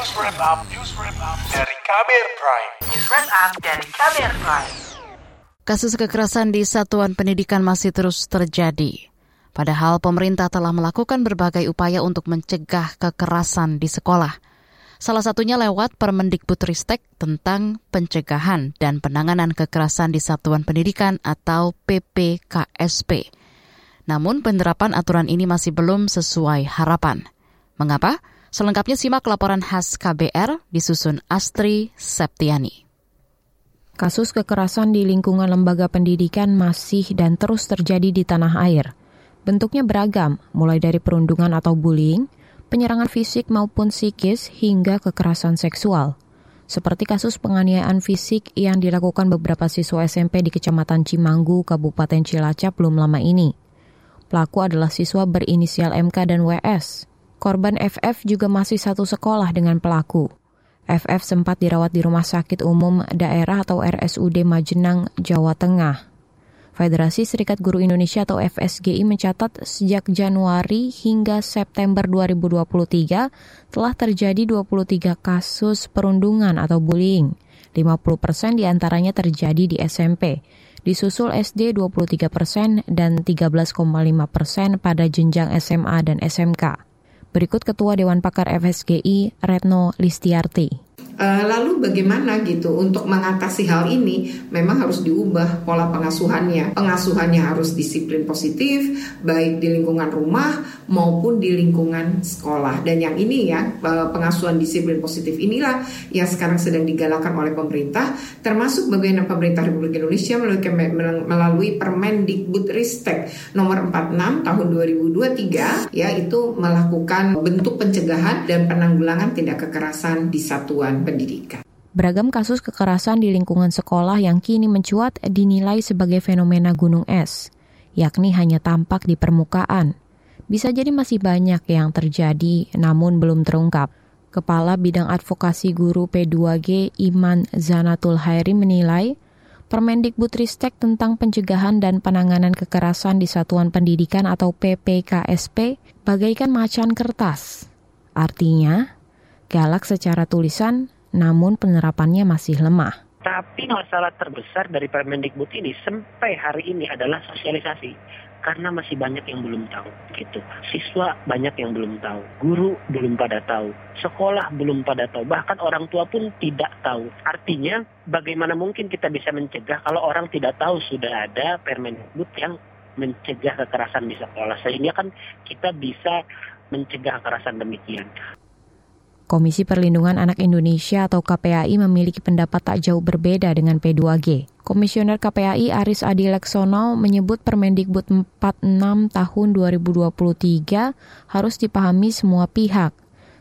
News Wrap Up, News Wrap Up dari Kamer Prime. News Wrap Up dari Kamer Prime. Kasus kekerasan di satuan pendidikan masih terus terjadi. Padahal pemerintah telah melakukan berbagai upaya untuk mencegah kekerasan di sekolah. Salah satunya lewat Permendikbudristek tentang pencegahan dan penanganan kekerasan di satuan pendidikan atau PPKSP. Namun penerapan aturan ini masih belum sesuai harapan. Mengapa? Selengkapnya simak laporan khas KBR disusun Astri Septiani. Kasus kekerasan di lingkungan lembaga pendidikan masih dan terus terjadi di tanah air. Bentuknya beragam, mulai dari perundungan atau bullying, penyerangan fisik maupun psikis, hingga kekerasan seksual. Seperti kasus penganiayaan fisik yang dilakukan beberapa siswa SMP di Kecamatan Cimanggu, Kabupaten Cilacap belum lama ini. Pelaku adalah siswa berinisial MK dan WS. Korban FF juga masih satu sekolah dengan pelaku. FF sempat dirawat di Rumah Sakit Umum Daerah atau RSUD Majenang, Jawa Tengah. Federasi Serikat Guru Indonesia atau FSGI mencatat sejak Januari hingga September 2023 telah terjadi 23 kasus perundungan atau bullying. 50 persen di antaranya terjadi di SMP. Disusul SD 23 persen dan 13,5 persen pada jenjang SMA dan SMK. Berikut Ketua Dewan Pakar FSGI, Retno Listiarti. Uh, lalu bagaimana gitu untuk mengatasi hal ini memang harus diubah pola pengasuhannya. Pengasuhannya harus disiplin positif baik di lingkungan rumah maupun di lingkungan sekolah. Dan yang ini ya pengasuhan disiplin positif inilah yang sekarang sedang digalakan oleh pemerintah termasuk bagaimana pemerintah Republik Indonesia melalui, melalui Permendikbudristek nomor 46 tahun 2023 yaitu melakukan bentuk pencegahan dan penanggulangan tindak kekerasan di satuan pendidikan. Beragam kasus kekerasan di lingkungan sekolah yang kini mencuat dinilai sebagai fenomena gunung es, yakni hanya tampak di permukaan. Bisa jadi masih banyak yang terjadi namun belum terungkap. Kepala Bidang Advokasi Guru P2G Iman Zanatul Hairi menilai, Permendikbudristek tentang pencegahan dan penanganan kekerasan di satuan pendidikan atau PPKSP bagaikan macan kertas. Artinya, galak secara tulisan namun penerapannya masih lemah. Tapi masalah terbesar dari Permendikbud ini sampai hari ini adalah sosialisasi. Karena masih banyak yang belum tahu gitu. Siswa banyak yang belum tahu, guru belum pada tahu, sekolah belum pada tahu, bahkan orang tua pun tidak tahu. Artinya bagaimana mungkin kita bisa mencegah kalau orang tidak tahu sudah ada Permendikbud yang mencegah kekerasan di sekolah. Sehingga kan kita bisa mencegah kekerasan demikian. Komisi Perlindungan Anak Indonesia atau KPAI memiliki pendapat tak jauh berbeda dengan P2G. Komisioner KPAI Aris Adi Leksono menyebut Permendikbud 46 tahun 2023 harus dipahami semua pihak.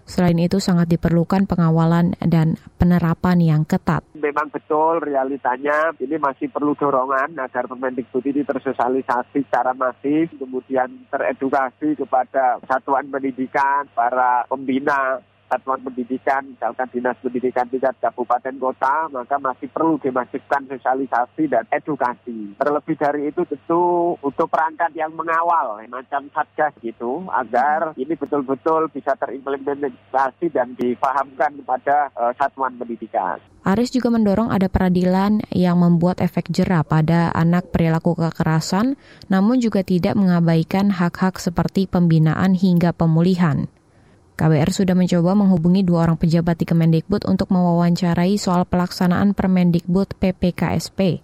Selain itu sangat diperlukan pengawalan dan penerapan yang ketat. Memang betul realitanya ini masih perlu dorongan agar Permendikbud ini tersosialisasi secara masif, kemudian teredukasi kepada satuan pendidikan, para pembina, satuan pendidikan, misalkan dinas pendidikan tingkat kabupaten kota, maka masih perlu dimasifkan sosialisasi dan edukasi. Terlebih dari itu tentu untuk perangkat yang mengawal, macam satgas gitu, agar ini betul-betul bisa terimplementasi dan dipahamkan kepada uh, satuan pendidikan. Aris juga mendorong ada peradilan yang membuat efek jerah pada anak perilaku kekerasan, namun juga tidak mengabaikan hak-hak seperti pembinaan hingga pemulihan. KBR sudah mencoba menghubungi dua orang pejabat di Kemendikbud untuk mewawancarai soal pelaksanaan Permendikbud PPKSP.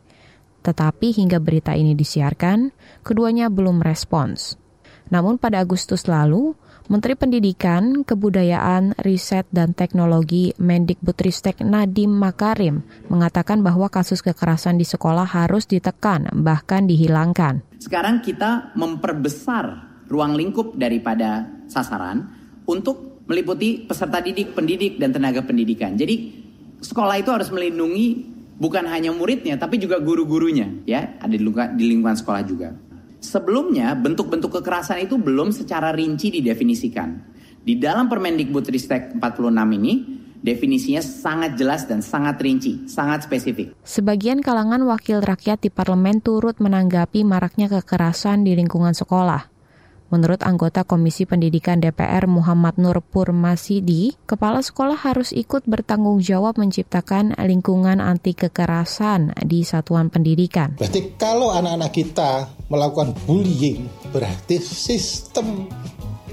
Tetapi hingga berita ini disiarkan, keduanya belum respons. Namun pada Agustus lalu, Menteri Pendidikan, Kebudayaan, Riset, dan Teknologi Mendikbudristek Nadiem Makarim mengatakan bahwa kasus kekerasan di sekolah harus ditekan, bahkan dihilangkan. Sekarang kita memperbesar ruang lingkup daripada sasaran untuk meliputi peserta didik, pendidik, dan tenaga pendidikan. Jadi sekolah itu harus melindungi bukan hanya muridnya, tapi juga guru-gurunya, ya ada di lingkungan, di lingkungan sekolah juga. Sebelumnya bentuk-bentuk kekerasan itu belum secara rinci didefinisikan. Di dalam Permendikbudristek 46 ini, definisinya sangat jelas dan sangat rinci, sangat spesifik. Sebagian kalangan wakil rakyat di parlemen turut menanggapi maraknya kekerasan di lingkungan sekolah. Menurut anggota Komisi Pendidikan DPR Muhammad Nur Purmasidi, kepala sekolah harus ikut bertanggung jawab menciptakan lingkungan anti kekerasan di satuan pendidikan. Berarti kalau anak-anak kita melakukan bullying, berarti sistem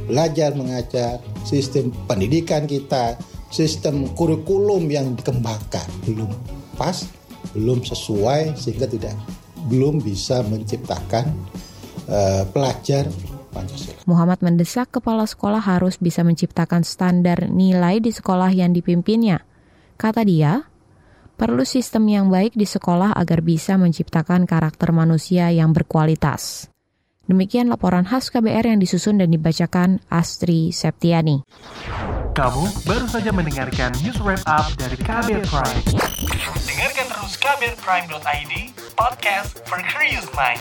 belajar mengajar, sistem pendidikan kita, sistem kurikulum yang dikembangkan belum pas, belum sesuai sehingga tidak belum bisa menciptakan uh, pelajar Pancasila. Muhammad mendesak kepala sekolah harus bisa menciptakan standar nilai di sekolah yang dipimpinnya. Kata dia, perlu sistem yang baik di sekolah agar bisa menciptakan karakter manusia yang berkualitas. Demikian laporan khas KBR yang disusun dan dibacakan Astri Septiani. Kamu baru saja mendengarkan news wrap up dari KBR Prime. Dengarkan terus kbrprime.id, podcast for curious mind.